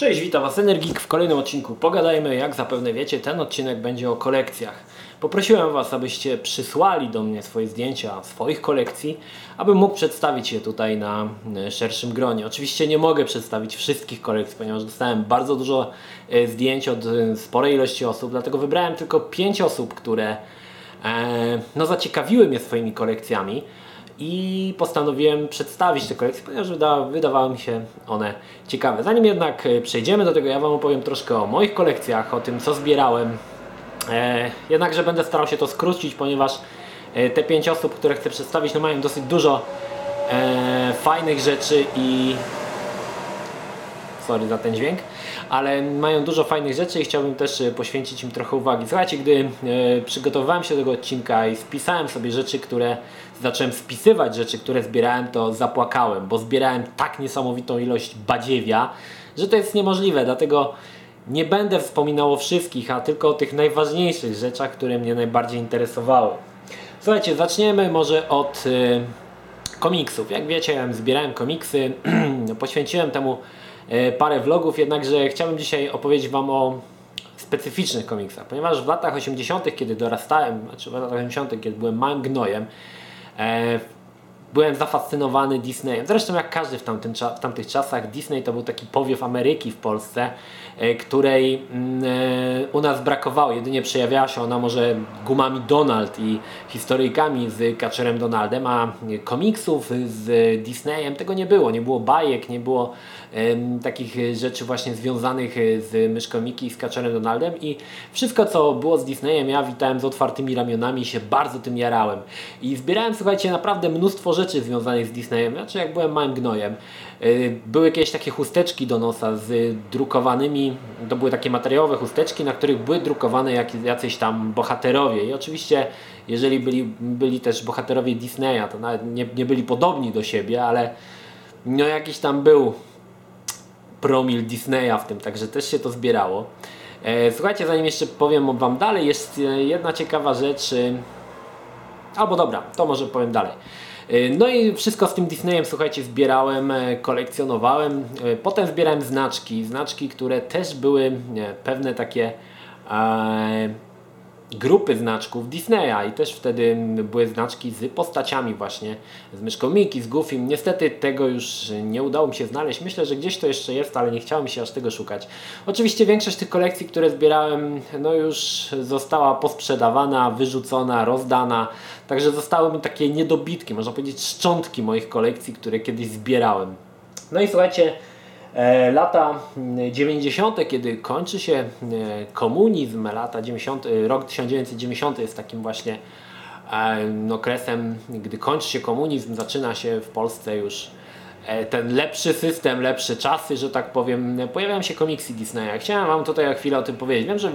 Cześć, witam Was Energik w kolejnym odcinku. Pogadajmy, jak zapewne wiecie, ten odcinek będzie o kolekcjach. Poprosiłem Was, abyście przysłali do mnie swoje zdjęcia swoich kolekcji, abym mógł przedstawić je tutaj na e, szerszym gronie. Oczywiście nie mogę przedstawić wszystkich kolekcji, ponieważ dostałem bardzo dużo e, zdjęć od e, sporej ilości osób, dlatego wybrałem tylko 5 osób, które no, zaciekawiły mnie swoimi kolekcjami i postanowiłem przedstawić te kolekcje, ponieważ wyda, wydawały mi się one ciekawe. Zanim jednak e, przejdziemy do tego, ja Wam opowiem troszkę o moich kolekcjach, o tym co zbierałem. E, jednakże będę starał się to skrócić, ponieważ e, te pięć osób, które chcę przedstawić, no mają dosyć dużo e, fajnych rzeczy i sorry za ten dźwięk, ale mają dużo fajnych rzeczy i chciałbym też e, poświęcić im trochę uwagi. Słuchajcie, gdy e, przygotowywałem się do tego odcinka i spisałem sobie rzeczy, które zacząłem spisywać rzeczy, które zbierałem, to zapłakałem, bo zbierałem tak niesamowitą ilość badziewia, że to jest niemożliwe, dlatego nie będę wspominał o wszystkich, a tylko o tych najważniejszych rzeczach, które mnie najbardziej interesowały. Słuchajcie, zaczniemy może od y, komiksów. Jak wiecie, zbierałem komiksy, poświęciłem temu parę vlogów, jednakże chciałbym dzisiaj opowiedzieć Wam o specyficznych komiksach, ponieważ w latach 80., kiedy dorastałem, znaczy w latach 80., kiedy byłem małym gnojem, E, byłem zafascynowany Disneyem. Zresztą jak każdy w, tamtym, w tamtych czasach, Disney to był taki powiew Ameryki w Polsce, e, której mm, e, u nas brakowało. Jedynie przejawiała się ona może gumami Donald i historyjkami z Kaczerem Donaldem, a komiksów z Disneyem tego nie było. Nie było bajek, nie było takich rzeczy właśnie związanych z Myszką Miki i z Kaczerem Donaldem i wszystko co było z Disneyem ja witałem z otwartymi ramionami i się bardzo tym jarałem. I zbierałem słuchajcie naprawdę mnóstwo rzeczy związanych z Disneyem, znaczy jak byłem małym gnojem. Y, były jakieś takie chusteczki do nosa z drukowanymi, to były takie materiałowe chusteczki, na których były drukowane jacyś tam bohaterowie i oczywiście jeżeli byli, byli też bohaterowie Disneya, to nawet nie, nie byli podobni do siebie, ale no jakiś tam był promil Disneya w tym, także też się to zbierało. E, słuchajcie, zanim jeszcze powiem Wam dalej, jest jedna ciekawa rzecz, e, albo dobra, to może powiem dalej. No i wszystko z tym Disneyem, słuchajcie, zbierałem, kolekcjonowałem. Potem zbierałem znaczki, znaczki, które też były pewne takie grupy znaczków Disneya i też wtedy były znaczki z postaciami właśnie, z myszką Mickey, z Goofy. Niestety tego już nie udało mi się znaleźć. Myślę, że gdzieś to jeszcze jest, ale nie chciałem się aż tego szukać. Oczywiście większość tych kolekcji, które zbierałem, no już została posprzedawana, wyrzucona, rozdana. Także zostały mi takie niedobitki, można powiedzieć szczątki moich kolekcji, które kiedyś zbierałem. No i słuchajcie, lata 90., mm, kiedy kończy się e, komunizm, lata 90, e, rok 1990 jest takim właśnie okresem, gdy kończy się komunizm, zaczyna się w Polsce już ten lepszy system, lepsze czasy, że tak powiem, pojawiają się komiksy Disneya. Chciałem Wam tutaj chwilę o tym powiedzieć. Wiem, że,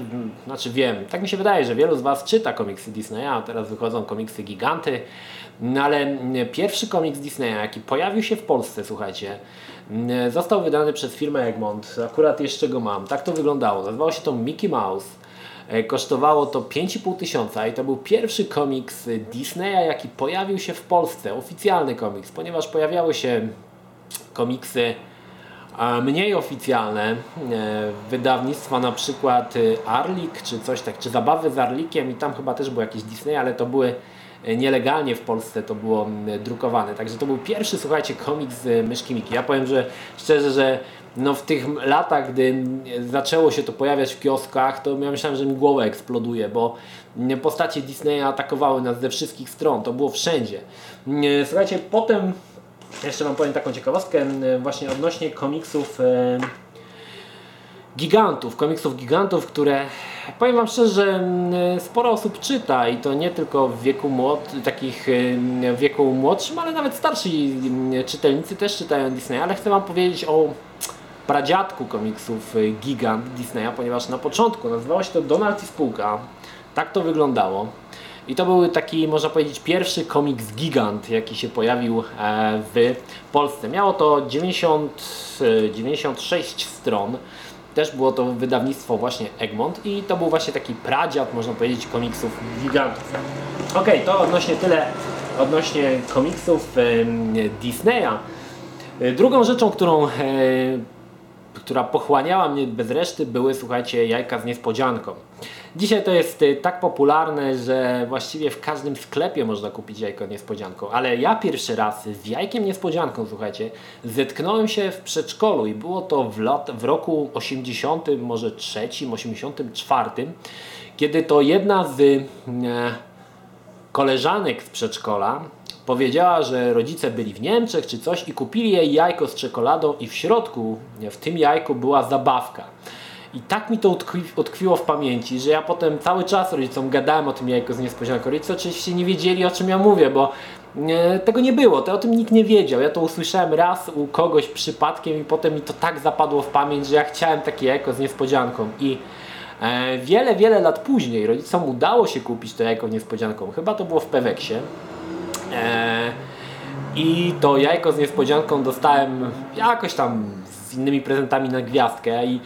znaczy wiem, tak mi się wydaje, że wielu z Was czyta komiksy Disneya, a teraz wychodzą komiksy Giganty, no ale pierwszy komiks Disneya, jaki pojawił się w Polsce, słuchajcie, Mm, został wydany przez firmę Egmont. Akurat jeszcze go mam. Tak to wyglądało. Nazywało się to Mickey Mouse. E, kosztowało to 5,5 tysiąca i to był pierwszy komiks Disneya, jaki pojawił się w Polsce. Oficjalny komiks, ponieważ pojawiały się komiksy mniej oficjalne e, wydawnictwa na przykład Arlik czy coś tak, czy Zabawy z Arlikiem i tam chyba też był jakiś Disney, ale to były E, nielegalnie w Polsce to było drukowane. Także to był pierwszy, słuchajcie, komiks z Myszki Miki. Ja powiem, że szczerze, że no w tych latach, gdy zaczęło się to pojawiać w kioskach, to ja myślałem, że mi głowa eksploduje, bo postacie Disneya atakowały nas ze wszystkich stron, to było wszędzie. Słuchajcie, potem jeszcze Wam powiem taką ciekawostkę właśnie odnośnie komiksów e, gigantów, komiksów gigantów, które powiem Wam szczerze, że mm, sporo osób czyta i to nie tylko w wieku młod, takich w wieku młodszym, ale nawet starsi mm, czytelnicy też czytają Disney, ale chcę Wam powiedzieć o pradziadku komiksów y, gigant Disneya, ponieważ na początku nazywało się to Donald i spółka. Tak to wyglądało. I to był taki, można powiedzieć, pierwszy komiks gigant, jaki się pojawił e, w Polsce. Miało to 90, 96 y, stron. Też było to wydawnictwo właśnie Egmont i to był właśnie taki pradziad, można powiedzieć, komiksów gigantów. Ok, to odnośnie tyle odnośnie komiksów e, Disneya. Drugą rzeczą, którą, e, która pochłaniała mnie bez reszty, były, słuchajcie, jajka z niespodzianką. Dzisiaj to jest y, tak popularne, że właściwie w każdym sklepie można kupić jajko niespodzianką, ale ja pierwszy raz z jajkiem niespodzianką, słuchajcie, zetknąłem się w przedszkolu i było to w, lat, w roku 80, może trzecim, 84, kiedy to jedna z e, koleżanek z przedszkola powiedziała, że rodzice byli w Niemczech czy coś i kupili jej jajko z czekoladą i w środku, w tym jajku była zabawka. I tak mi to utkwi, utkwiło w pamięci, że ja potem cały czas rodzicom gadałem o tym jajku z niespodzianką. Rodzice oczywiście nie wiedzieli o czym ja mówię, bo e, tego nie było, to o tym nikt nie wiedział. Ja to usłyszałem raz u kogoś przypadkiem i potem mi to tak zapadło w pamięć, że ja chciałem takie jajko z niespodzianką. I e, wiele, wiele lat później rodzicom udało się kupić to jajko z niespodzianką. Chyba to było w Peweksie. E, I to jajko z niespodzianką dostałem jakoś tam z innymi prezentami na gwiazdkę i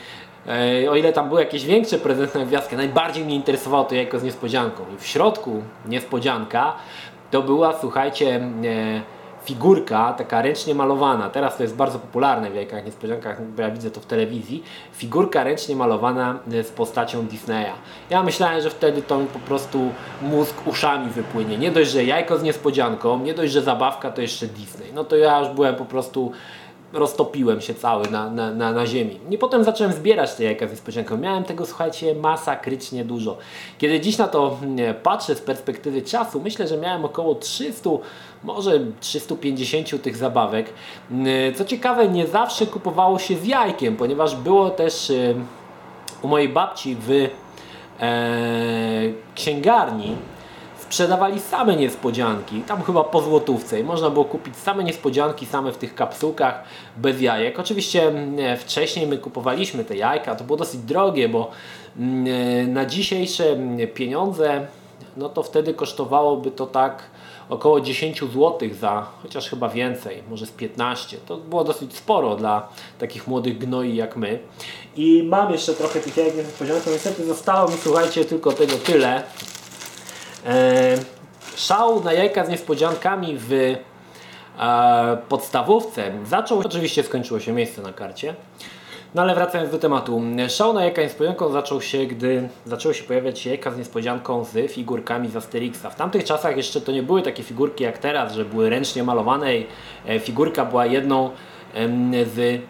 e, o ile tam były jakieś większe prezenty na gwiazdkę, najbardziej mnie interesowało to jajko z niespodzianką. I w środku niespodzianka to była, słuchajcie, e, figurka taka ręcznie malowana. Teraz to jest bardzo popularne w jajkach niespodziankach, bo ja widzę to w telewizji. Figurka ręcznie malowana e, z postacią Disneya. Ja myślałem, że wtedy to mi po prostu mózg uszami wypłynie. Nie dość, że jajko z niespodzianką, nie dość, że zabawka, to jeszcze Disney. No to ja już byłem po prostu roztopiłem się cały na, na, na, na ziemi. I potem zacząłem zbierać te jajka z niespodzianką. Miałem tego, słuchajcie, masakrycznie dużo. Kiedy dziś na to nie, patrzę z perspektywy czasu, myślę, że miałem około 300, może 350 tych zabawek. Co ciekawe, nie zawsze kupowało się z jajkiem, ponieważ było też u mojej babci w e, księgarni sprzedawali same niespodzianki, tam chyba po złotówce i można było kupić same niespodzianki, same w tych kapsułkach, bez jajek. Oczywiście mm, wcześniej my kupowaliśmy te jajka, to było dosyć drogie, bo mm, na dzisiejsze mm, pieniądze, no to wtedy kosztowałoby to tak około 10 zł za, chociaż chyba więcej, może z 15. To było dosyć sporo dla takich młodych gnoi jak my. I mam jeszcze trochę tych jajek niespodzianką. Niestety zostało mi, słuchajcie, tylko tego tyle. E, szał na jajka z niespodziankami w e, podstawówce. Zaczął, oczywiście skończyło się miejsce na karcie, no ale wracając do tematu, szał na jajka z niespodzianką zaczął się, gdy zaczęły się pojawiać jajka z niespodzianką z figurkami z Asterixa. W tamtych czasach jeszcze to nie były takie figurki jak teraz, że były ręcznie malowane i e, figurka była jedną z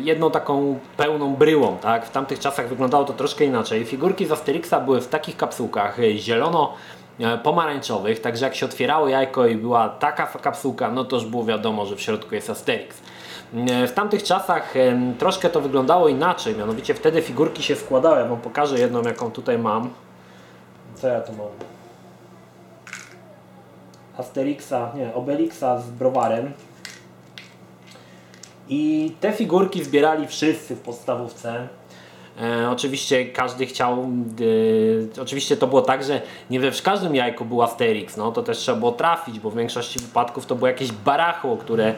jedną taką pełną bryłą. Tak? W tamtych czasach wyglądało to troszkę inaczej. Figurki z Asterixa były w takich kapsułkach zielono-pomarańczowych, także jak się otwierało jajko i była taka kapsułka, no to już było wiadomo, że w środku jest Asterix. W tamtych czasach troszkę to wyglądało inaczej, mianowicie wtedy figurki się składały. Ja Wam pokażę jedną, jaką tutaj mam. Co ja tu mam? Asterixa, nie, Obelixa z browarem. I te figurki zbierali wszyscy w podstawówce. E, oczywiście każdy chciał, e, oczywiście to było tak, że nie we w każdym jajku był Asterix, no to też trzeba było trafić, bo w większości wypadków to było jakieś barachło, które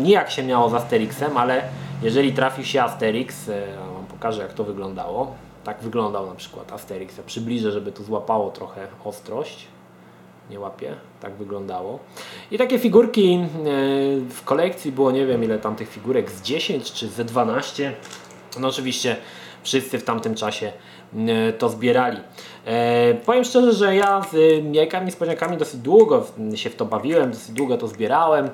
nijak się miało z Asterixem, ale jeżeli trafił się Asterix, e, wam pokażę jak to wyglądało. Tak wyglądał na przykład Asterix. Ja przybliżę, żeby tu złapało trochę ostrość nie łapie, tak wyglądało. I takie figurki e, w kolekcji było nie wiem ile tam tych figurek, z 10 czy z 12. No oczywiście wszyscy w tamtym czasie e, to zbierali. E, powiem szczerze, że ja z jajkami, niespodziankami dosyć długo się w to bawiłem, dosyć długo to zbierałem.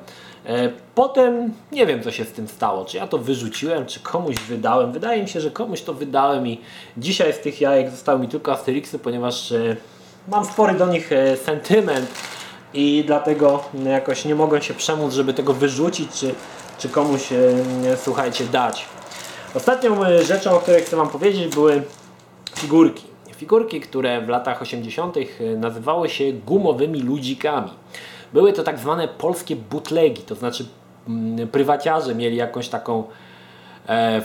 E, potem nie wiem co się z tym stało, czy ja to wyrzuciłem, czy komuś wydałem. Wydaje mi się, że komuś to wydałem i dzisiaj z tych jajek zostały mi tylko Asterixy, ponieważ e, mam spory do nich e, sentyment i dlatego jakoś nie mogłem się przemóc, żeby tego wyrzucić, czy, czy komuś, e, słuchajcie, dać. Ostatnią e, rzeczą, o której chcę Wam powiedzieć, były figurki. Figurki, które w latach 80. nazywały się gumowymi ludzikami. Były to tak zwane polskie butlegi, to znaczy mm, prywaciarze mieli jakąś taką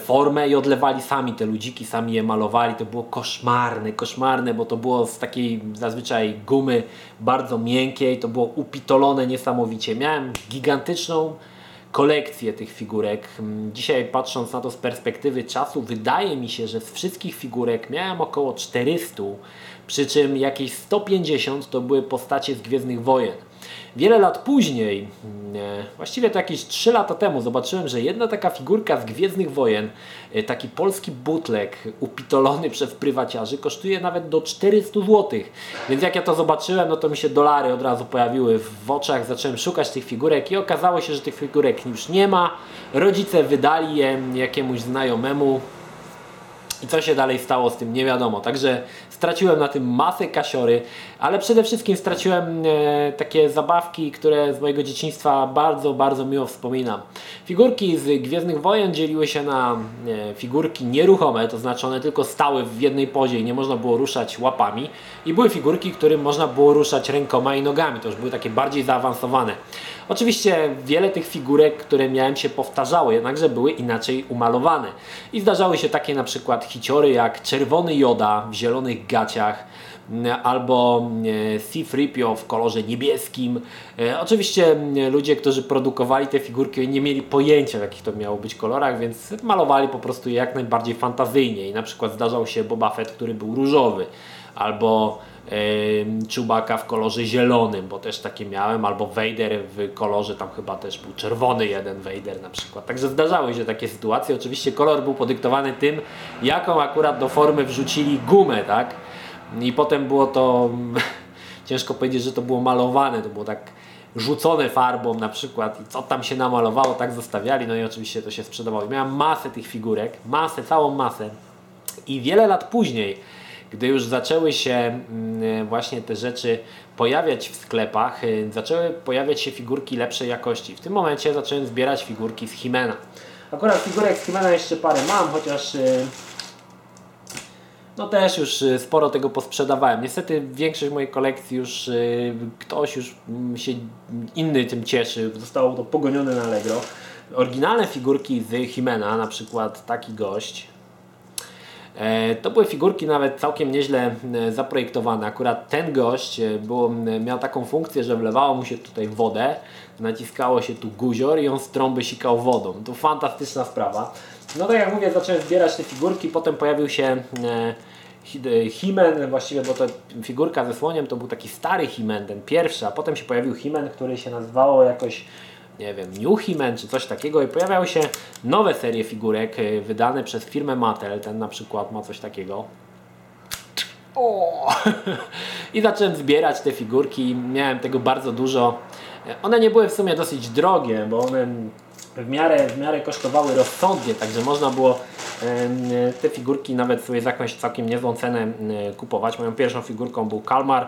formę i odlewali sami te ludziki, sami je malowali. To było koszmarne, koszmarne, bo to było z takiej zazwyczaj gumy bardzo miękkiej, to było upitolone niesamowicie. Miałem gigantyczną kolekcję tych figurek. Mm, dzisiaj patrząc na to z perspektywy czasu, wydaje mi się, że z wszystkich figurek miałem około 400, przy czym jakieś 150 to były postacie z Gwiezdnych Wojen. Wiele lat później, właściwie to jakieś 3 lata temu, zobaczyłem, że jedna taka figurka z Gwiezdnych Wojen, e, taki polski butlek upitolony przez prywaciarzy, kosztuje nawet do 400 zł. Więc jak ja to zobaczyłem, no to mi się dolary od razu pojawiły w oczach, zacząłem szukać tych figurek i okazało się, że tych figurek już nie ma. Rodzice wydali je jakiemuś znajomemu, i co się dalej stało z tym, nie wiadomo. Także straciłem na tym masę kasiory, ale przede wszystkim straciłem e, takie zabawki, które z mojego dzieciństwa bardzo, bardzo miło wspominam. Figurki z Gwiezdnych Wojen dzieliły się na e, figurki nieruchome, to znaczy one tylko stały w jednej pozie i nie można było ruszać łapami. I były figurki, którym można było ruszać rękoma i nogami, to już były takie bardziej zaawansowane. Oczywiście wiele tych figurek, które miałem się powtarzały, jednakże były inaczej umalowane. I zdarzały się takie na przykład hiciory jak czerwony Joda w zielonych gaciach, albo e, C-3PO w kolorze niebieskim. E, oczywiście ludzie, którzy produkowali te figurki nie mieli pojęcia w jakich to miało być kolorach, więc malowali po prostu je jak najbardziej fantazyjnie i na przykład zdarzał się Boba Fett, który był różowy albo Czubaka w kolorze zielonym, bo też takie miałem, albo Vader w kolorze, tam chyba też był czerwony jeden Vader na przykład. Także zdarzały się takie sytuacje. Oczywiście kolor był podyktowany tym, jaką akurat do formy wrzucili gumę, tak? I potem było to, ciężko powiedzieć, że to było malowane, to było tak rzucone farbą na przykład i co tam się namalowało, tak zostawiali, no i oczywiście to się sprzedawało. Miałem masę tych figurek, masę, całą masę i wiele lat później gdy już zaczęły się mm, właśnie te rzeczy pojawiać w sklepach, y, zaczęły pojawiać się figurki lepszej jakości. W tym momencie zacząłem zbierać figurki z Himena. Akurat figurek z Himena jeszcze parę mam, chociaż y, no też już sporo tego posprzedawałem. Niestety większość mojej kolekcji już ktoś już mm, się inny tym cieszy. Zostało to pogonione na Allegro. Oryginalne figurki z Himena, na przykład taki gość, E, to były figurki nawet całkiem nieźle e, zaprojektowane. Akurat ten gość e, było, miał taką funkcję, że wlewało mu się tutaj wodę, naciskało się tu guzior i on z trąby sikał wodą. To fantastyczna sprawa. No tak jak mówię, zacząłem zbierać te figurki, potem pojawił się Himen, właściwie bo to figurka ze słoniem to był taki stary Himen, ten pierwszy, a potem się pojawił Himen, który się nazywało jakoś nie wiem, New He-Man czy coś takiego i pojawiały się nowe serie figurek y, wydane przez firmę Mattel, ten na przykład ma coś takiego. O! I zacząłem zbierać te figurki, miałem tego bardzo dużo. One nie były w sumie dosyć drogie, bo one w miarę, w miarę kosztowały rozsądnie, także można było te figurki nawet sobie za jakąś całkiem niezłą cenę kupować. Moją pierwszą figurką był Kalmar.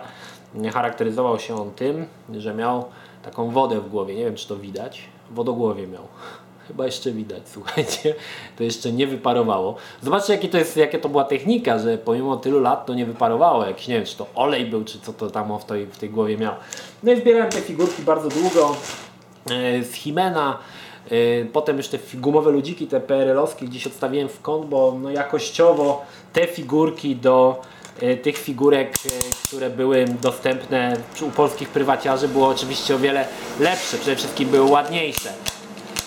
Charakteryzował się on tym, że miał taką wodę w głowie. Nie wiem, czy to widać. Wodogłowie miał. Chyba jeszcze widać, słuchajcie. To jeszcze nie wyparowało. Zobaczcie, jakie to, jest, jakie to była technika, że pomimo tylu lat to nie wyparowało. Jakiś, nie wiem, czy to olej był, czy co to tam w tej, w tej głowie miał. No i zbierałem te figurki bardzo długo. E, z Himena. E, potem już te gumowe ludziki, te PRL-owskie gdzieś odstawiłem w kąt, bo no jakościowo te figurki do tych figurek, e, które były dostępne u polskich prywaciarzy było oczywiście o wiele lepsze, przede wszystkim były ładniejsze.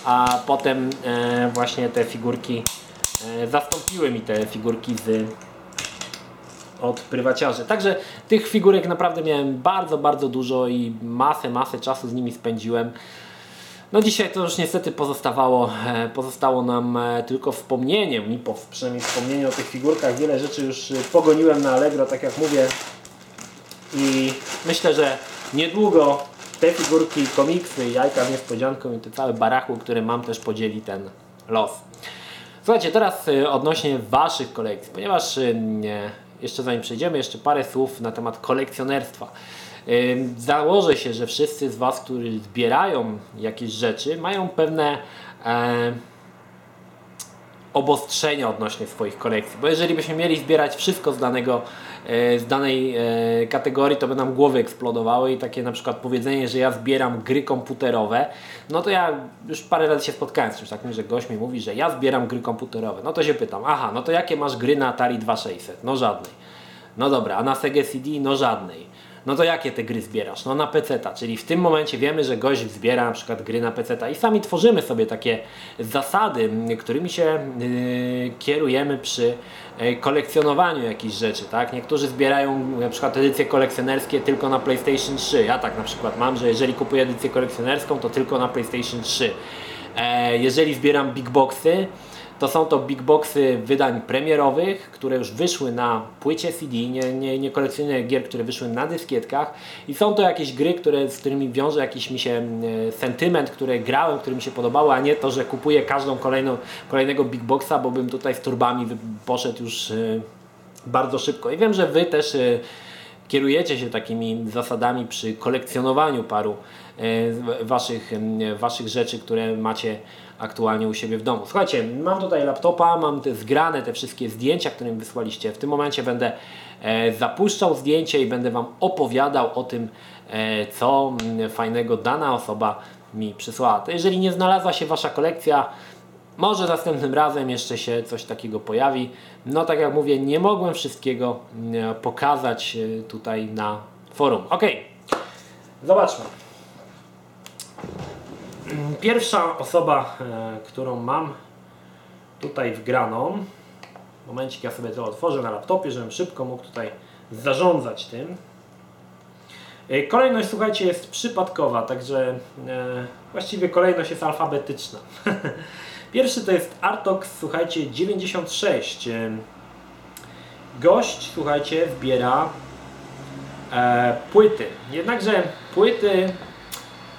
A potem e, właśnie te figurki zastąpiły mi te figurki z od prywaciarzy. Także tych figurek naprawdę miałem bardzo, bardzo dużo i masę, masę czasu z nimi spędziłem. No dzisiaj to już niestety pozostawało, e, pozostało nam e, tylko wspomnienie, mi po, przynajmniej wspomnienie o tych figurkach. Wiele rzeczy już e, pogoniłem na Allegro, tak jak mówię. I myślę, że niedługo te figurki, komiksy, jajka niespodzianką i te całe barachło, które mam też podzieli ten los. Słuchajcie, teraz odnośnie Waszych kolekcji, ponieważ jeszcze zanim przejdziemy, jeszcze parę słów na temat kolekcjonerstwa. Założę się, że wszyscy z Was, którzy zbierają jakieś rzeczy, mają pewne e, obostrzenia odnośnie swoich kolekcji. Bo jeżeli byśmy mieli zbierać wszystko z, danego, e, z danej e, kategorii, to by nam głowy eksplodowały i takie na przykład powiedzenie, że ja zbieram gry komputerowe, no to ja już parę razy się spotkałem z czymś takim, że gość mi mówi, że ja zbieram gry komputerowe. No to się pytam, aha, no to jakie masz gry na Atari 2600? No żadnej. No dobra, a na Sega CD? No żadnej. No to jakie te gry zbierasz? No na PC-ta, czyli w tym momencie wiemy, że gość zbiera na przykład gry na PC-ta i sami tworzymy sobie takie zasady, którymi się yy, kierujemy przy yy, kolekcjonowaniu jakichś rzeczy, tak? Niektórzy zbierają na przykład edycje kolekcjonerskie tylko na PlayStation 3. Ja tak na przykład mam, że jeżeli kupuję edycję kolekcjonerską, to tylko na PlayStation 3. E, jeżeli zbieram big boxy, to są to big boxy wydań premierowych, które już wyszły na płycie CD, nie, nie, nie kolekcjonuję gier, które wyszły na dyskietkach i są to jakieś gry, które, z którymi wiąże jakiś mi się e, sentyment, które grałem, które mi się podobały, a nie to, że kupuję każdą kolejną, kolejnego big boxa, bo bym tutaj z turbami poszedł już e, bardzo szybko. I wiem, że Wy też e, kierujecie się takimi zasadami przy kolekcjonowaniu paru waszych, waszych rzeczy, które macie aktualnie u siebie w domu. Słuchajcie, mam tutaj laptopa, mam te zgrane te wszystkie zdjęcia, które mi wysłaliście. W tym momencie będę e, zapuszczał zdjęcie i będę Wam opowiadał o tym, e, co fajnego dana osoba mi przysłała. To jeżeli nie znalazła się Wasza kolekcja, może następnym razem jeszcze się coś takiego pojawi. No tak jak mówię, nie mogłem wszystkiego mm, pokazać e, tutaj na forum. Ok, zobaczmy. Pierwsza osoba, e, którą mam tutaj wgraną, momencik ja sobie to otworzę na laptopie, żebym szybko mógł tutaj zarządzać tym. E, kolejność, słuchajcie, jest przypadkowa, także e, właściwie kolejność jest alfabetyczna. Pierwszy to jest Artox, słuchajcie, 96. Gość, słuchajcie, zbiera płyty. Jednakże płyty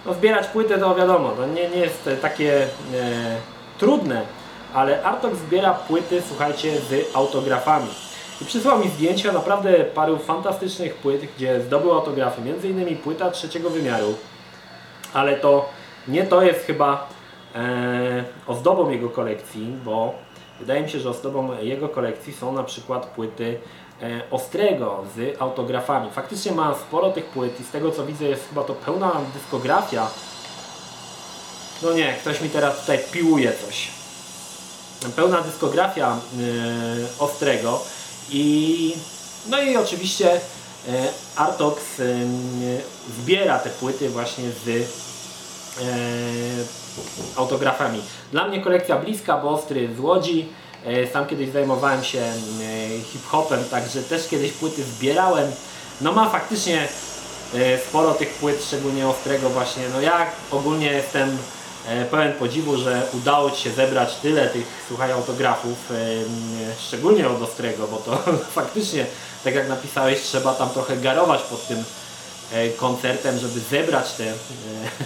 no zbierać płytę to wiadomo, to nie, nie jest takie e, trudne, ale Artok zbiera płyty, słuchajcie, z autografami. I przysłał mi zdjęcia naprawdę paru fantastycznych płyt, gdzie zdobył autografy, między innymi płyta trzeciego wymiaru, ale to nie to jest chyba e, ozdobą jego kolekcji, bo wydaje mi się, że ozdobą jego kolekcji są na przykład płyty Ostrego z autografami. Faktycznie ma sporo tych płyt i z tego co widzę jest chyba to pełna dyskografia. No nie, ktoś mi teraz tutaj piłuje coś. Pełna dyskografia yy, Ostrego i no i oczywiście yy, Artox zbiera te płyty właśnie z autografami. Dla mnie kolekcja bliska, bo Ostry z Łodzi E, sam kiedyś zajmowałem się e, hip-hopem, także też kiedyś płyty zbierałem. No ma faktycznie e, sporo tych płyt, szczególnie Ostrego właśnie. No ja ogólnie jestem pełen podziwu, że udało Ci się zebrać tyle tych, słuchaj, autografów, szczególnie od Ostrego, bo to faktycznie, tak jak napisałeś, trzeba tam trochę garować pod tym koncertem, żeby zebrać te,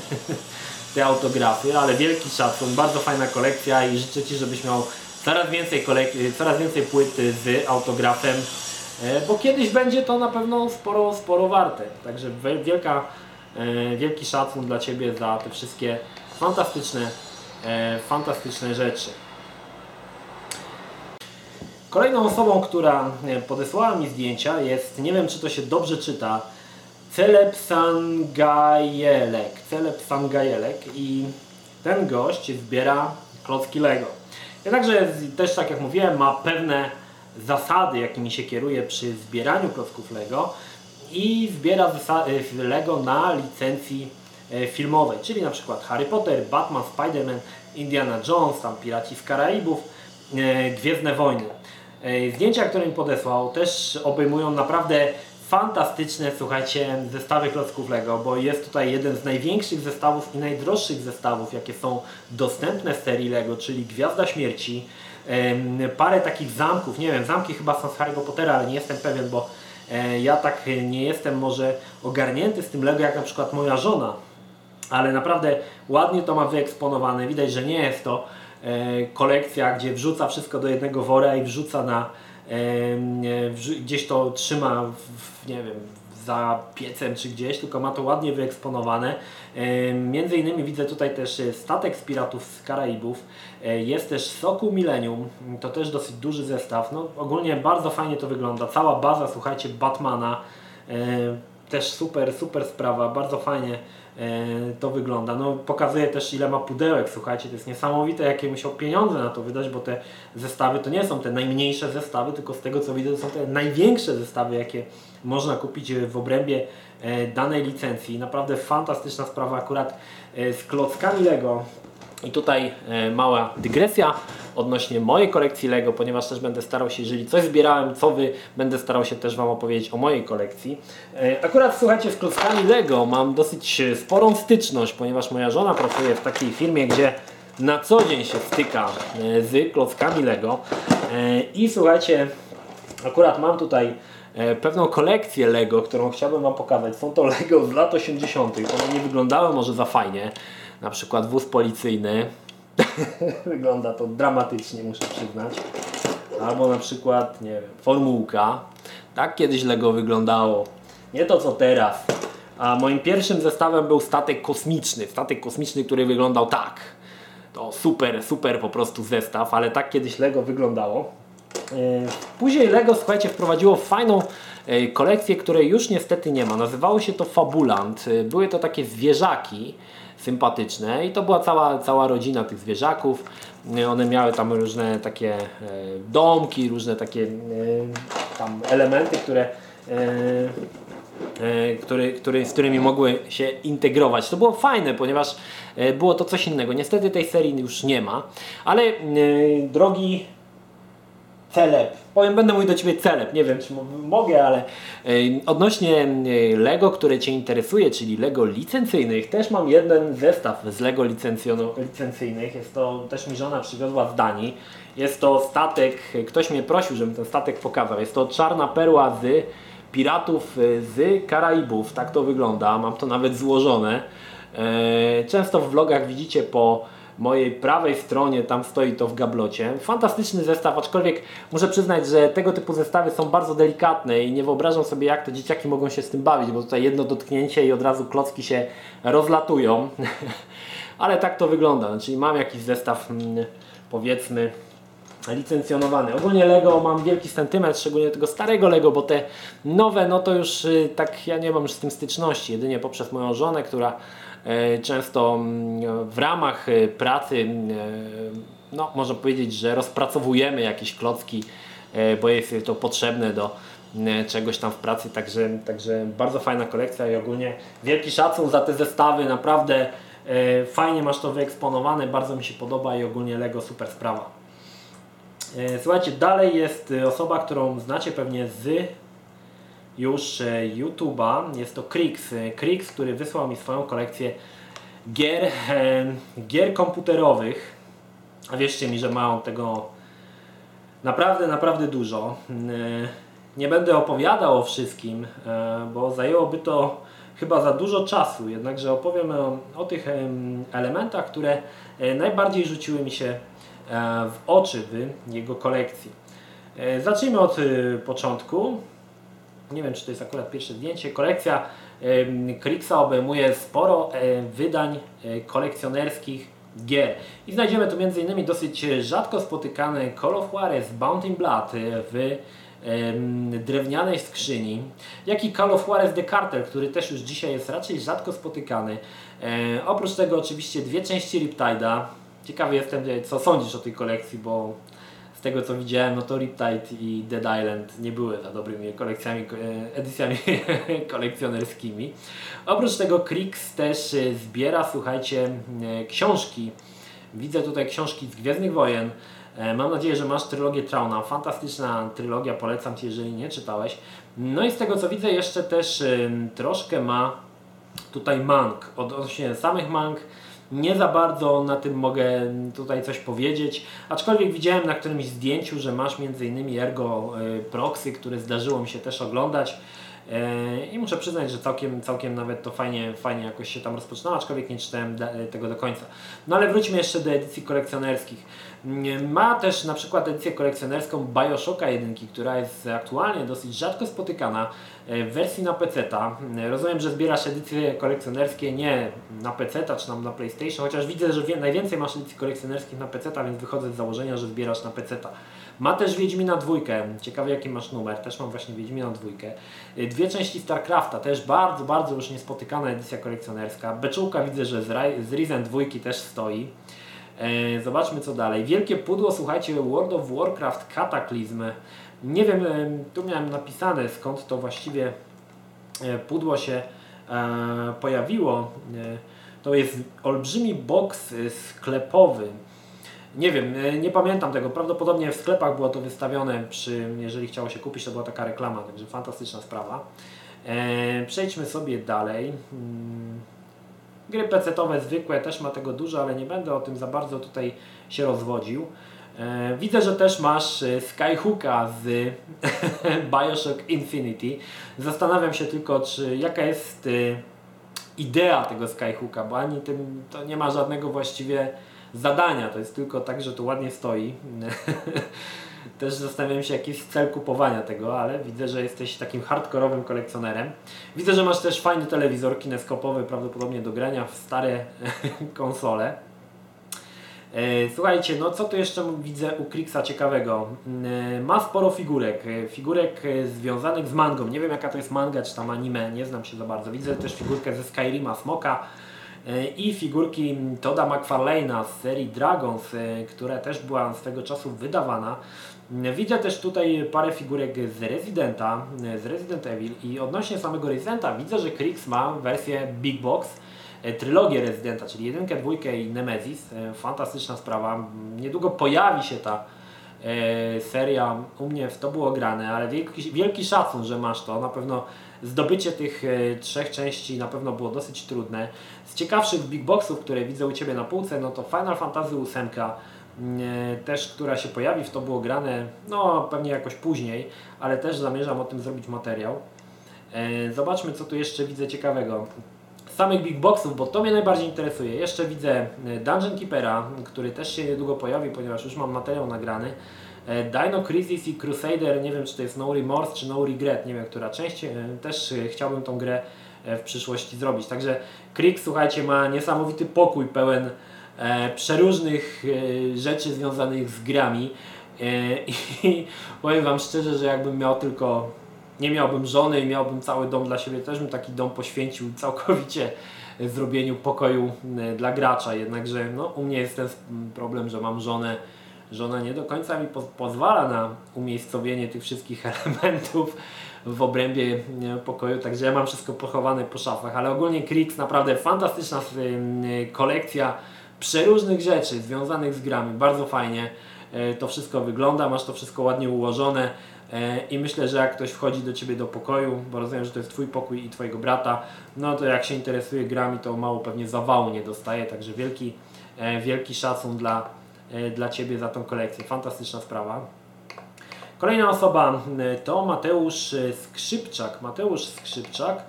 te autografy, ale wielki szacun, bardzo fajna kolekcja i życzę Ci, żebyś miał coraz więcej, kolek- coraz więcej płyt z autografem, e, bo kiedyś będzie to na pewno sporo, sporo warte. Także wielka, e, wielki szacun dla Ciebie za te wszystkie fantastyczne, e, fantastyczne rzeczy. Kolejną osobą, która podesłała mi zdjęcia jest, nie wiem czy to się dobrze czyta, Celeb Sangajelek. Celeb Sangajelek i ten gość zbiera klocki Lego. Jednakże też tak jak mówiłem, ma pewne zasady, jakimi się kieruje przy zbieraniu klocków Lego i zbiera y, Lego na licencji e, filmowej, czyli na przykład Harry Potter, Batman, Spider-Man, Indiana Jones, tam Piraci z Karaibów, e, Gwiezdne Wojny. Zdjęcia, które mi podesłał też obejmują naprawdę fantastyczne, słuchajcie, zestawy klocków Lego, bo jest tutaj jeden z największych zestawów i najdroższych zestawów, jakie są dostępne w serii Lego, czyli Gwiazda Śmierci, parę takich zamków, nie wiem, zamki chyba są z Harry'ego Pottera, ale nie jestem pewien, bo e, ja tak nie jestem może ogarnięty z tym Lego, jak na przykład moja żona, ale naprawdę ładnie to ma wyeksponowane, widać, że nie jest to e, kolekcja, gdzie wrzuca wszystko do jednego wora i wrzuca na gdzieś to trzyma, w, nie wiem, za piecem czy gdzieś, tylko ma to ładnie wyeksponowane. Między innymi widzę tutaj też e, statek z Piratów z Karaibów. E, jest też Soku Millennium, to też dosyć duży zestaw. No, ogólnie bardzo fajnie to wygląda. Cała baza, słuchajcie, Batmana. też super, super sprawa, bardzo fajnie e, to wygląda. No, pokazuje też ile ma pudełek, słuchajcie, to jest niesamowite jakie musiał pieniądze na to wydać, bo te zestawy to nie są te najmniejsze zestawy, tylko z tego co widzę to są te największe zestawy jakie można kupić w obrębie e, danej licencji. Naprawdę fantastyczna sprawa akurat e, z klockami Lego. I tutaj e, mała dygresja odnośnie mojej kolekcji Lego, ponieważ też będę starał się, jeżeli coś zbierałem, co wy, będę starał się też Wam opowiedzieć o mojej kolekcji. E, akurat słuchajcie, z klockami Lego mam dosyć e, sporą styczność, ponieważ moja żona pracuje w takiej firmie, gdzie na co dzień się styka z klockami Lego. I słuchajcie, akurat mam tutaj pewną kolekcję Lego, którą chciałbym Wam pokazać. Są to Lego z lat 80. One nie wyglądały może za fajnie. Na przykład wóz policyjny. Wygląda to dramatycznie, muszę przyznać. Albo na przykład, nie wiem, formułka. Tak kiedyś Lego wyglądało. Nie to co teraz. A moim pierwszym zestawem był statek kosmiczny. Statek kosmiczny, który wyglądał tak. To super, super po prostu zestaw, ale tak kiedyś Lego wyglądało. E, Później Lego, słuchajcie, wprowadziło fajną e, kolekcję, której już niestety nie ma. Nazywało się to Fabulant. E, Były to takie zwierzaki sympatyczne i to była cała, cała rodzina tych zwierzaków. One miały tam różne takie e, domki, różne takie e, tam elementy, które e, który, który, z którymi mogły się integrować. To było fajne, ponieważ było to coś innego. Niestety tej serii już nie ma, ale drogi Celeb. Powiem, będę mówił do Ciebie celeb. Nie wiem, czy mo- mogę, ale odnośnie Lego, które Cię interesuje, czyli Lego licencyjnych, też mam jeden zestaw z Lego licencyjnych. Jest to, też mi żona przywiozła z Danii. Jest to statek, ktoś mnie prosił, żebym ten statek pokazał. Jest to czarna perła z piratów e, z Karaibów. Tak to wygląda. Mam to nawet złożone. E, Często w vlogach widzicie po mojej prawej stronie, tam stoi to w gablocie. Fantastyczny zestaw, aczkolwiek muszę przyznać, że tego typu zestawy są bardzo delikatne i nie wyobrażam sobie jak to dzieciaki mogą się z tym bawić, bo tutaj jedno dotknięcie i od razu klocki się rozlatują. Ale tak to wygląda, czyli mam jakiś zestaw mm, powiedzmy licencjonowany. Ogólnie Lego mam wielki sentyment, szczególnie tego starego Lego, bo te nowe, no to już y, tak ja nie mam już z tym styczności, jedynie poprzez moją żonę, która często mm, w ramach e, pracy, mm, e, no można powiedzieć, że rozpracowujemy jakieś klocki, e, bo jest to potrzebne do mm, czegoś tam w pracy, także, także bardzo fajna kolekcja i ogólnie wielki szacun za te zestawy, naprawdę e, fajnie masz to wyeksponowane, bardzo mi się podoba i ogólnie Lego super sprawa. E, Słuchajcie, dalej jest e, osoba, którą znacie pewnie z już e, YouTube'a. Jest to Krix. E, Krix, który wysłał mi swoją kolekcję gier, e, gier komputerowych. A wierzcie mi, że ma on tego naprawdę, naprawdę dużo. E, Nie będę opowiadał o wszystkim, e, bo zajęłoby to chyba za dużo czasu. Jednakże opowiem o, o tych em, elementach, które e, najbardziej rzuciły mi się e, w oczy w jego kolekcji. E, Zacznijmy od e, początku. Nie wiem, czy to jest akurat pierwsze zdjęcie. Kolekcja Krixa obejmuje sporo e, wydań e, kolekcjonerskich gier. I znajdziemy tu m.in. dosyć rzadko spotykany Call of Juarez Bounty Blood w drewnianej skrzyni, jak i Call of Juarez The Cartel, który też już dzisiaj jest raczej rzadko spotykany. E, oprócz tego oczywiście dwie części Riptide'a. Ciekawy jestem, co sądzisz o tej kolekcji, bo tego co widziałem, no to Riptide i Dead Island nie były za dobrymi kolekcjami, e, edycjami kolekcjonerskimi. Oprócz tego Krix też e, zbiera, słuchajcie, e, książki. Widzę tutaj książki z Gwiezdnych Wojen. Mam nadzieję, że masz trylogię Trauna. Fantastyczna trylogia, polecam Ci, jeżeli nie czytałeś. No i z tego co widzę, jeszcze też troszkę ma tutaj mang. Odnośnie samych mang nie za bardzo na tym mogę tutaj coś powiedzieć, aczkolwiek widziałem na którymś zdjęciu, że masz m.in. Ergo y, Proxy, które zdarzyło mi się też oglądać. E, I muszę przyznać, że całkiem, całkiem nawet to fajnie, fajnie jakoś się tam rozpoczynało, aczkolwiek nie czytałem da- tego do końca. No ale wróćmy jeszcze do edycji kolekcjonerskich. Ma też na przykład edycję kolekcjonerską Bioshocka 1, która jest aktualnie dosyć rzadko spotykana w wersji na PC-ta. Mm, Rozumiem, że zbierasz edycje kolekcjonerskie nie na PC-ta czy tam na PlayStation, chociaż widzę, że najwięcej masz edycji kolekcjonerskich na PC-ta, więc wychodzę z założenia, że zbierasz na PC-ta. Ma też Wiedźmina dwójkę, ciekawy jaki masz numer, też mam właśnie Wiedźmina dwójkę. Y, Dwie części StarCrafta, też bardzo, bardzo już niespotykana edycja kolekcjonerska. Beczułka widzę, że z, Ri- z Risen dwójki też stoi. E, Zobaczmy co dalej. Wielkie pudło, słuchajcie, World of Warcraft Cataclysm. Nie wiem, e, tu miałem napisane skąd to właściwie e, pudło się e, pojawiło. To jest olbrzymi boks sklepowy. Nie wiem, nie pamiętam tego. Prawdopodobnie w sklepach było to wystawione przy, jeżeli chciało się kupić, to była taka reklama, także fantastyczna sprawa. Przejdźmy sobie dalej. Mm, Gry PC-owe zwykłe też ma tego dużo, ale nie będę o tym za bardzo tutaj się rozwodził. E, widzę, że też masz e, Skyhooka z Bioshock Infinity. Zastanawiam się tylko, czy jaka jest e, idea tego Skyhooka, bo ani tym to nie ma żadnego właściwie zadania, to jest tylko tak, że to ładnie stoi. Też zastanawiam się, jaki jest cel kupowania tego, ale widzę, że jesteś takim hardkorowym kolekcjonerem. Widzę, że masz też fajny telewizor kineskopowy, prawdopodobnie do grania w stare konsole. E, Słuchajcie, no co tu jeszcze widzę u Krixa ciekawego? E, Ma sporo figurek, e, figurek związanych z mangą. Nie wiem jaka to jest manga czy tam anime, nie znam się za bardzo. Widzę też figurkę ze Skyrima Smoka i figurki Toda McFarlane'a z serii Dragons, która też była swego czasu wydawana. Widzę też tutaj parę figurek z Residenta, z Resident Evil i odnośnie samego Residenta widzę, że Krix ma wersję Big Box, trylogię Residenta, czyli jedynkę, dwójkę i Nemesis. E, Fantastyczna sprawa. Niedługo pojawi się ta e, seria. U mnie w to było grane, ale wielki, wielki szacun, że masz to. Na pewno zdobycie tych e, trzech części na pewno było dosyć trudne. Z ciekawszych Big Boxów, które widzę u Ciebie na półce, no to Final Fantasy VIII, e, też która się pojawi, w to było grane, no pewnie jakoś później, ale też zamierzam o tym zrobić materiał. E, Zobaczmy, co tu jeszcze widzę ciekawego. Samych big boxów, bo to mnie najbardziej interesuje. Jeszcze widzę e, Dungeon Keepera, który też się niedługo pojawi, ponieważ już mam materiał nagrany. E, Dino Crisis i Crusader, nie wiem czy to jest No Remorse czy No Regret, nie wiem która część. E, Też chciałbym tą grę w przyszłości zrobić. Także Krieg, słuchajcie, ma niesamowity pokój pełen przeróżnych rzeczy związanych z grami. I powiem Wam szczerze, że jakbym miał tylko nie miałbym żony i miałbym cały dom dla siebie, też bym taki dom poświęcił całkowicie zrobieniu pokoju e, dla gracza. Jednakże no, u mnie jest ten problem, że mam żonę. Żona nie do końca mi po pozwala na umiejscowienie tych wszystkich elementów w obrębie e, pokoju, także ja mam wszystko pochowane po szafach, ale ogólnie Krix naprawdę fantastyczna e, kolekcja przeróżnych rzeczy związanych z grami, bardzo fajnie to wszystko wygląda, masz to wszystko ładnie ułożone i myślę, że jak ktoś wchodzi do Ciebie do pokoju, bo rozumiem, że to jest Twój pokój i Twojego brata, no to jak się interesuje grami, to mało pewnie zawału nie dostaje, także wielki, e, wielki szacun dla, e, dla Ciebie za tą kolekcję, fantastyczna sprawa. Kolejna osoba to Mateusz Skrzypczak. Mateusz Skrzypczak,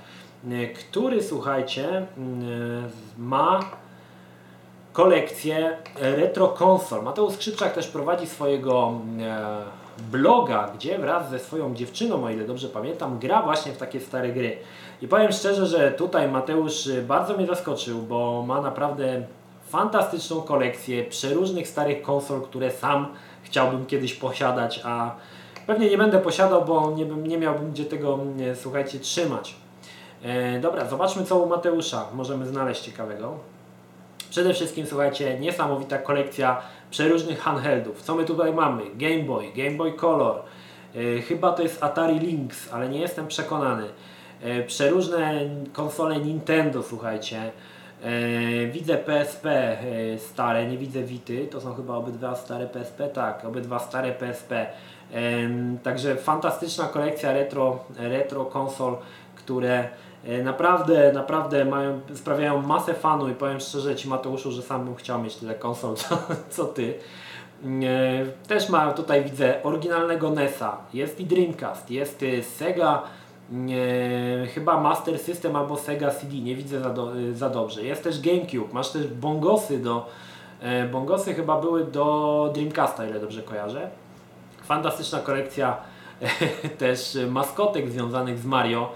który słuchajcie, ma kolekcję retro konsol. Mateusz Skrzypczak też prowadzi swojego e, bloga, gdzie wraz ze swoją dziewczyną, o ile dobrze pamiętam, gra właśnie w takie stare gry. I powiem szczerze, że tutaj Mateusz y, bardzo mnie zaskoczył, bo ma naprawdę fantastyczną kolekcję przeróżnych starych konsol, które sam chciałbym kiedyś posiadać, a pewnie nie będę posiadał, bo nie, nie miałbym gdzie tego, e, słuchajcie, trzymać. E, dobra, zobaczmy co u Mateusza możemy znaleźć ciekawego. Przede wszystkim, słuchajcie, niesamowita kolekcja przeróżnych handheldów. Co my tutaj mamy? Game Boy, Game Boy Color, e, chyba to jest Atari Lynx, ale nie jestem przekonany. E, przeróżne konsole Nintendo, słuchajcie. E, widzę PSP stare, nie widzę Vity, to są chyba obydwa stare PSP, tak, obydwa stare PSP. Także fantastyczna kolekcja retro, retro konsol, które naprawdę, naprawdę mają, sprawiają masę fanu i powiem szczerze Ci Mateuszu, że sam bym chciał mieć tyle konsol co, co Ty. E, Też ma tutaj widzę oryginalnego NESa, jest i Dreamcast, jest y, Sega, e, chyba Master System albo Sega CD, nie widzę za, do, y, za dobrze. Jest też GameCube, masz też bongosy do, E, bongosy chyba były do Dreamcasta, ile dobrze kojarzę. Fantastyczna kolekcja też maskotek związanych z Mario, e,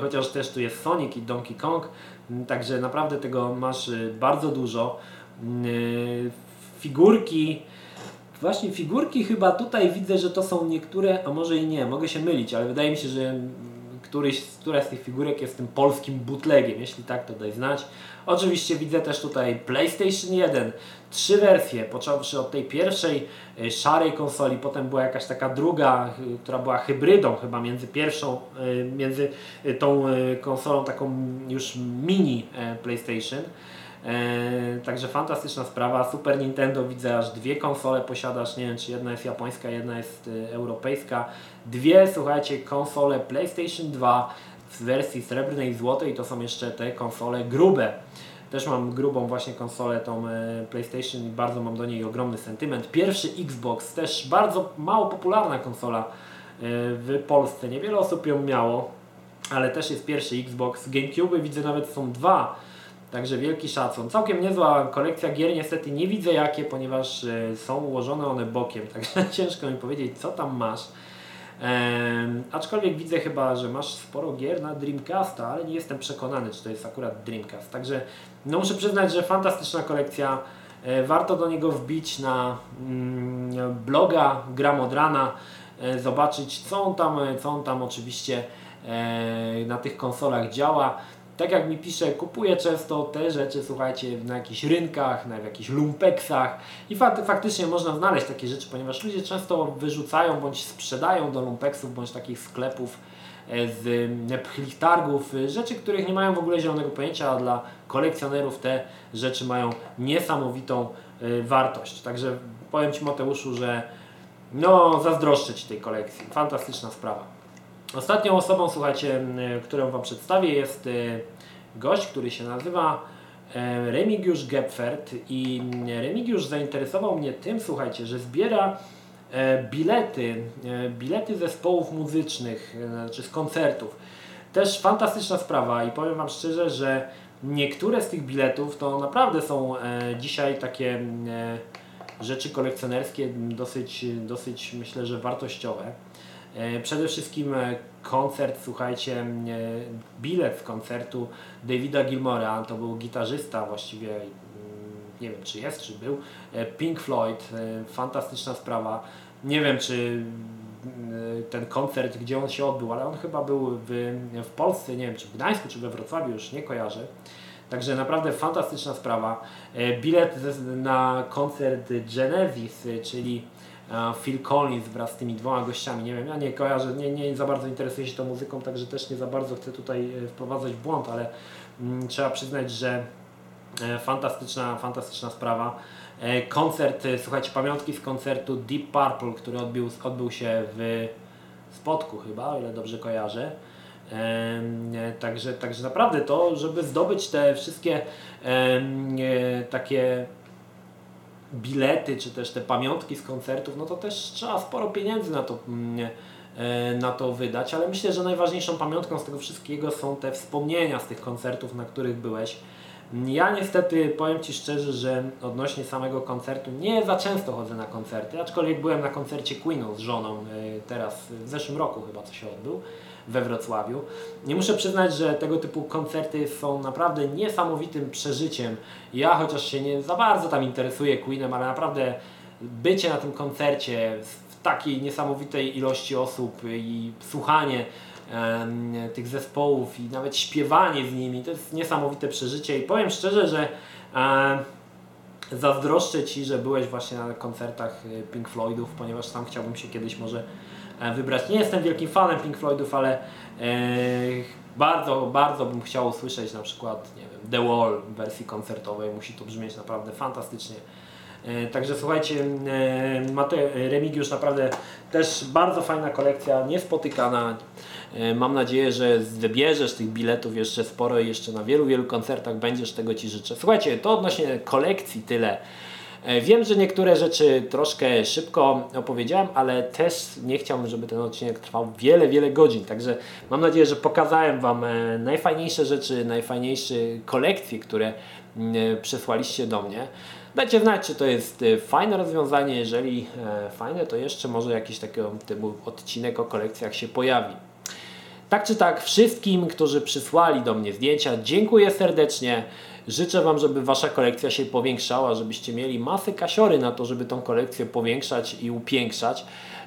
chociaż też tu jest Sonic i Donkey Kong, także naprawdę tego masz e, bardzo dużo. Mm, figurki, właśnie figurki chyba tutaj widzę, że to są niektóre, a może i nie, mogę się mylić, ale wydaje mi się, że któryś, któraś z tych figurek jest tym polskim bootlegiem, jeśli tak to daj znać. Oczywiście widzę też tutaj PlayStation 1, trzy wersje, począwszy od tej pierwszej y, szarej konsoli, potem była jakaś taka druga, y, która była hybrydą chyba między pierwszą, y, między tą konsolą taką już mini PlayStation. E, także fantastyczna sprawa. Super Nintendo widzę aż dwie konsole posiadasz. Nie wiem czy jedna jest japońska, jedna jest europejska. Dwie, słuchajcie, konsole PlayStation 2 w wersji srebrnej i złotej. To są jeszcze te konsole grube. Też mam grubą właśnie konsolę, tą e, PlayStation i bardzo mam do niej ogromny sentyment. Pierwszy Xbox, też bardzo mało popularna konsola e, w Polsce. Niewiele osób ją miało, ale też jest pierwszy Xbox. GameCube widzę nawet są dwa, także wielki szacun. Całkiem niezła kolekcja gier, niestety nie widzę jakie, ponieważ e, są ułożone one bokiem, także ciężko mi powiedzieć co tam masz. Ehm, aczkolwiek widzę chyba, że masz sporo gier na Dreamcasta, ale nie jestem przekonany, czy to jest akurat Dreamcast. Także no muszę przyznać, że fantastyczna kolekcja. E, warto do niego wbić na mm, bloga Gram od rana, e, zobaczyć co on tam, co on tam oczywiście e, na tych konsolach działa tak jak mi pisze, kupuję często te rzeczy, słuchajcie, na jakichś rynkach, na jakichś lumpeksach i faktycznie można znaleźć takie rzeczy, ponieważ ludzie często wyrzucają bądź sprzedają do lumpeksów bądź takich sklepów e, z e, pchlich targów e, rzeczy, których nie mają w ogóle zielonego pojęcia, a dla kolekcjonerów te rzeczy mają niesamowitą wartość. Także powiem Ci Mateuszu, że no zazdroszczę Ci tej kolekcji. Fantastyczna sprawa. Ostatnią osobą, słuchajcie, którą Wam przedstawię jest gość, który się nazywa Remigiusz Gepfert i Remigiusz zainteresował mnie tym, słuchajcie, że zbiera e, bilety, e, bilety zespołów muzycznych, e, znaczy z koncertów. Też fantastyczna sprawa i powiem Wam szczerze, że niektóre z tych biletów to naprawdę są dzisiaj takie rzeczy kolekcjonerskie dosyć, dosyć myślę, że wartościowe. E, przede wszystkim e, koncert, słuchajcie, e, bilet z koncertu Davida Gilmora, to był gitarzysta właściwie, mm, nie wiem czy jest, czy był, Pink Floyd, fantastyczna sprawa. Nie wiem czy ten koncert, gdzie on się odbył, ale on chyba był w, w Polsce, nie wiem czy w Gdańsku, czy we Wrocławiu, już nie kojarzę. Także naprawdę fantastyczna sprawa. Bilet na koncert Genesis, czyli Phil Collins wraz z tymi dwoma gościami. Nie wiem, ja nie kojarzę, nie, nie za bardzo interesuję się tą muzyką, także też nie za bardzo chcę tutaj e, wprowadzać w błąd, ale mm, trzeba przyznać, że e, fantastyczna, fantastyczna sprawa. E, koncert, słuchajcie, pamiątki z koncertu Deep Purple, który odbył, odbył się w Spodku chyba, o ile dobrze kojarzę. Także, także naprawdę to, żeby zdobyć te wszystkie takie bilety, czy też te pamiątki z koncertów, no to też trzeba sporo pieniędzy na to, mm, e, na to wydać, ale myślę, że najważniejszą pamiątką z tego wszystkiego są te wspomnienia z tych koncertów, na których byłeś. Ja niestety powiem Ci szczerze, że odnośnie samego koncertu nie za często chodzę na koncerty, aczkolwiek byłem na koncercie Queenu z żoną e, teraz w zeszłym roku chyba co się odbył we Wrocławiu. Nie muszę przyznać, że tego typu koncerty są naprawdę niesamowitym przeżyciem. Ja chociaż się nie za bardzo tam interesuję Queenem, ale naprawdę bycie na tym koncercie w takiej niesamowitej ilości osób i słuchanie tych zespołów i nawet śpiewanie z nimi, to jest niesamowite przeżycie i powiem szczerze, że zazdroszczę Ci, że byłeś właśnie na koncertach e, Pink Floydów, ponieważ sam chciałbym się kiedyś może E, wybrać. Nie jestem wielkim fanem Pink Floydów, ale e, bardzo, bardzo bym chciał usłyszeć na przykład nie wiem, The Wall w wersji koncertowej. Musi to brzmieć naprawdę fantastycznie. E, także słuchajcie, Remigiusz naprawdę też bardzo fajna kolekcja, niespotykana. Mam nadzieję, że wybierzesz tych biletów jeszcze sporo i jeszcze na wielu, wielu koncertach będziesz, tego Ci życzę. Słuchajcie, to odnośnie kolekcji tyle. E, wiem, że niektóre rzeczy troszkę szybko opowiedziałem, ale też nie chciałbym, żeby ten odcinek trwał wiele, wiele godzin. Także mam nadzieję, że pokazałem Wam e, najfajniejsze rzeczy, najfajniejsze kolekcje, które mm, e, przesłaliście do mnie. Dajcie znać, czy to jest fajne rozwiązanie. Jeżeli fajne, to jeszcze może jakiś taki odcinek o kolekcjach się pojawi. Tak czy tak, wszystkim, którzy przysłali do mnie zdjęcia, dziękuję serdecznie. Życzę Wam, żeby Wasza kolekcja się powiększała, żebyście mieli masę kasiory na to, żeby tą kolekcję powiększać i upiększać.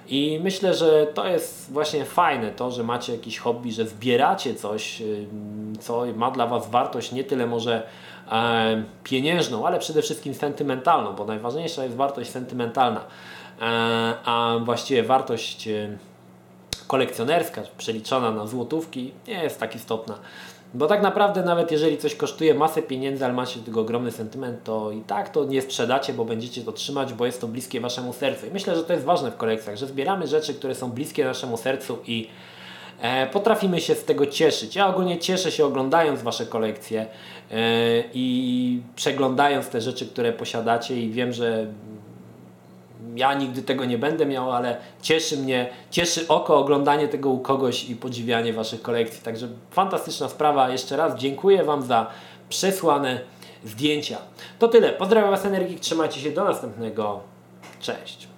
I myślę, że to jest właśnie fajne, to, że macie jakiś hobby, że zbieracie coś, co ma dla Was wartość nie tyle może e, pieniężną, ale przede wszystkim sentymentalną, bo najważniejsza jest wartość sentymentalna, e, a właściwie wartość kolekcjonerska, przeliczona na złotówki, nie jest tak istotna. Bo tak naprawdę nawet jeżeli coś kosztuje masę pieniędzy, ale macie tego ogromny sentyment, to i tak to nie sprzedacie, bo będziecie to trzymać, bo jest to bliskie Waszemu sercu. I myślę, że to jest ważne w kolekcjach, że zbieramy rzeczy, które są bliskie naszemu sercu i e, potrafimy się z tego cieszyć. Ja ogólnie cieszę się oglądając Wasze kolekcje e, i przeglądając te rzeczy, które posiadacie i wiem, że ja nigdy tego nie będę miał, ale cieszy mnie, cieszy oko oglądanie tego u kogoś i podziwianie Waszych kolekcji. Także fantastyczna sprawa. Jeszcze raz dziękuję Wam za przesłane zdjęcia. To tyle. Pozdrawiam Was Energik, trzymajcie się do następnego. Cześć.